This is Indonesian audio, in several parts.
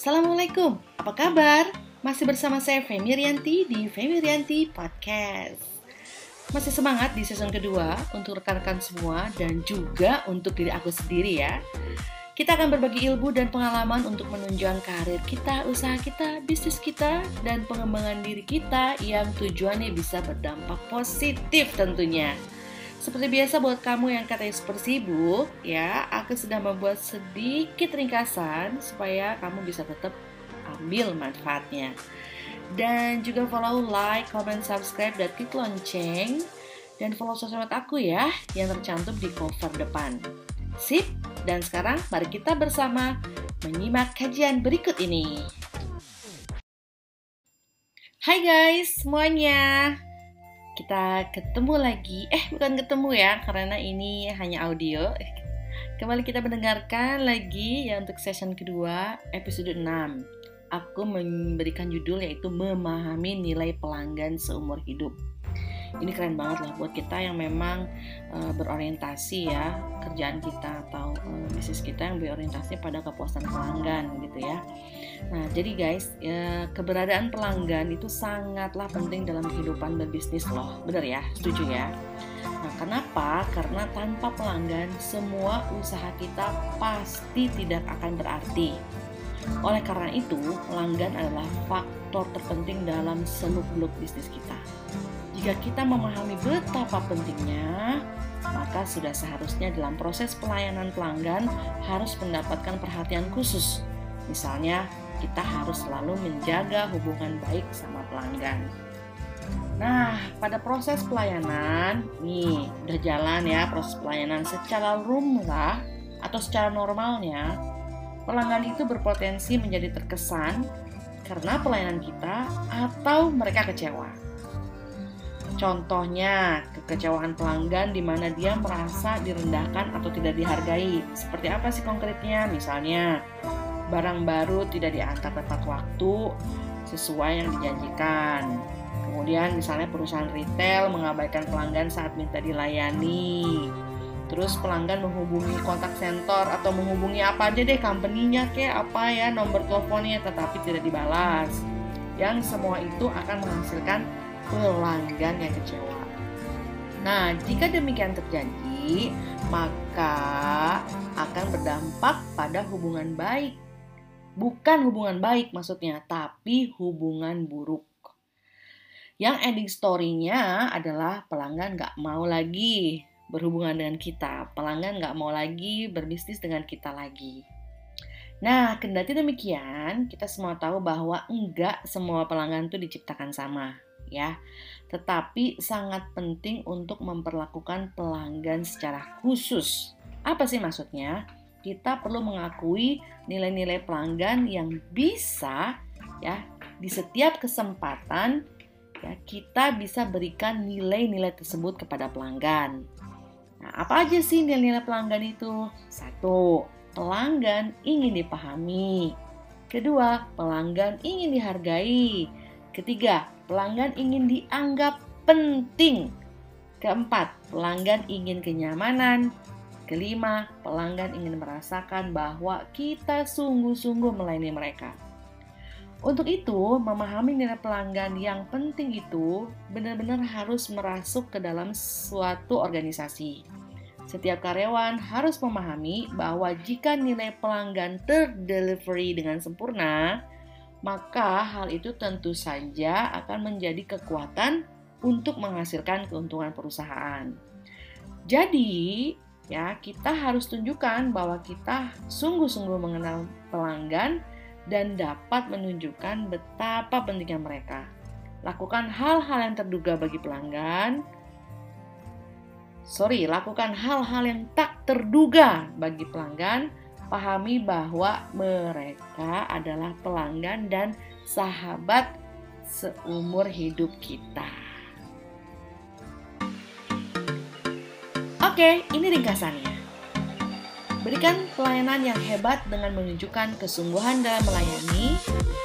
Assalamualaikum, apa kabar? Masih bersama saya Femi Rianti di Femi Rianti Podcast. Masih semangat di season kedua untuk rekan-rekan semua dan juga untuk diri aku sendiri ya. Kita akan berbagi ilmu dan pengalaman untuk menunjang karir kita, usaha kita, bisnis kita, dan pengembangan diri kita yang tujuannya bisa berdampak positif tentunya. Seperti biasa buat kamu yang katanya super sibuk, ya, aku sudah membuat sedikit ringkasan supaya kamu bisa tetap ambil manfaatnya. Dan juga follow, like, comment, subscribe, dan klik lonceng. Dan follow sosmed aku ya, yang tercantum di cover depan. Sip, dan sekarang mari kita bersama menyimak kajian berikut ini. Hai guys semuanya, kita ketemu lagi. Eh, bukan ketemu ya, karena ini hanya audio. Kembali kita mendengarkan lagi ya untuk session kedua, episode 6. Aku memberikan judul yaitu memahami nilai pelanggan seumur hidup ini keren banget lah buat kita yang memang uh, berorientasi ya kerjaan kita atau uh, bisnis kita yang berorientasi pada kepuasan pelanggan gitu ya. Nah jadi guys ya, keberadaan pelanggan itu sangatlah penting dalam kehidupan berbisnis loh, bener ya, setuju ya. Nah kenapa? Karena tanpa pelanggan semua usaha kita pasti tidak akan berarti. Oleh karena itu, pelanggan adalah faktor terpenting dalam seluk-beluk bisnis kita. Jika kita memahami betapa pentingnya, maka sudah seharusnya dalam proses pelayanan pelanggan harus mendapatkan perhatian khusus. Misalnya, kita harus selalu menjaga hubungan baik sama pelanggan. Nah, pada proses pelayanan, nih udah jalan ya proses pelayanan secara lumrah atau secara normalnya, pelanggan itu berpotensi menjadi terkesan karena pelayanan kita atau mereka kecewa. Contohnya, kekecewaan pelanggan di mana dia merasa direndahkan atau tidak dihargai. Seperti apa sih konkretnya? Misalnya, barang baru tidak diantar tepat waktu sesuai yang dijanjikan. Kemudian misalnya perusahaan retail mengabaikan pelanggan saat minta dilayani. Terus pelanggan menghubungi kontak center atau menghubungi apa aja deh company-nya kayak apa ya nomor teleponnya tetapi tidak dibalas. Yang semua itu akan menghasilkan pelanggan yang kecewa. Nah, jika demikian terjadi, maka akan berdampak pada hubungan baik. Bukan hubungan baik maksudnya, tapi hubungan buruk. Yang ending story-nya adalah pelanggan nggak mau lagi berhubungan dengan kita. Pelanggan nggak mau lagi berbisnis dengan kita lagi. Nah, kendati demikian, kita semua tahu bahwa enggak semua pelanggan itu diciptakan sama ya. Tetapi sangat penting untuk memperlakukan pelanggan secara khusus. Apa sih maksudnya? Kita perlu mengakui nilai-nilai pelanggan yang bisa ya di setiap kesempatan ya kita bisa berikan nilai-nilai tersebut kepada pelanggan. Nah, apa aja sih nilai-nilai pelanggan itu? Satu, pelanggan ingin dipahami. Kedua, pelanggan ingin dihargai. Ketiga, pelanggan ingin dianggap penting. Keempat, pelanggan ingin kenyamanan. Kelima, pelanggan ingin merasakan bahwa kita sungguh-sungguh melayani mereka. Untuk itu, memahami nilai pelanggan yang penting itu benar-benar harus merasuk ke dalam suatu organisasi. Setiap karyawan harus memahami bahwa jika nilai pelanggan terdelivery dengan sempurna, maka hal itu tentu saja akan menjadi kekuatan untuk menghasilkan keuntungan perusahaan. Jadi, ya, kita harus tunjukkan bahwa kita sungguh-sungguh mengenal pelanggan dan dapat menunjukkan betapa pentingnya mereka. Lakukan hal-hal yang terduga bagi pelanggan. Sorry, lakukan hal-hal yang tak terduga bagi pelanggan pahami bahwa mereka adalah pelanggan dan sahabat seumur hidup kita. Oke, ini ringkasannya. Berikan pelayanan yang hebat dengan menunjukkan kesungguhan dalam melayani,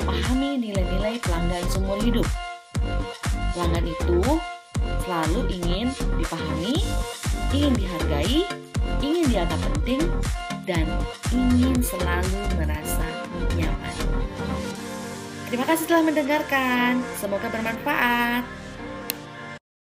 pahami nilai-nilai pelanggan seumur hidup. Pelanggan itu selalu ingin dipahami, ingin dihargai, ingin dianggap penting, dan ingin selalu merasa nyaman. Terima kasih telah mendengarkan, semoga bermanfaat.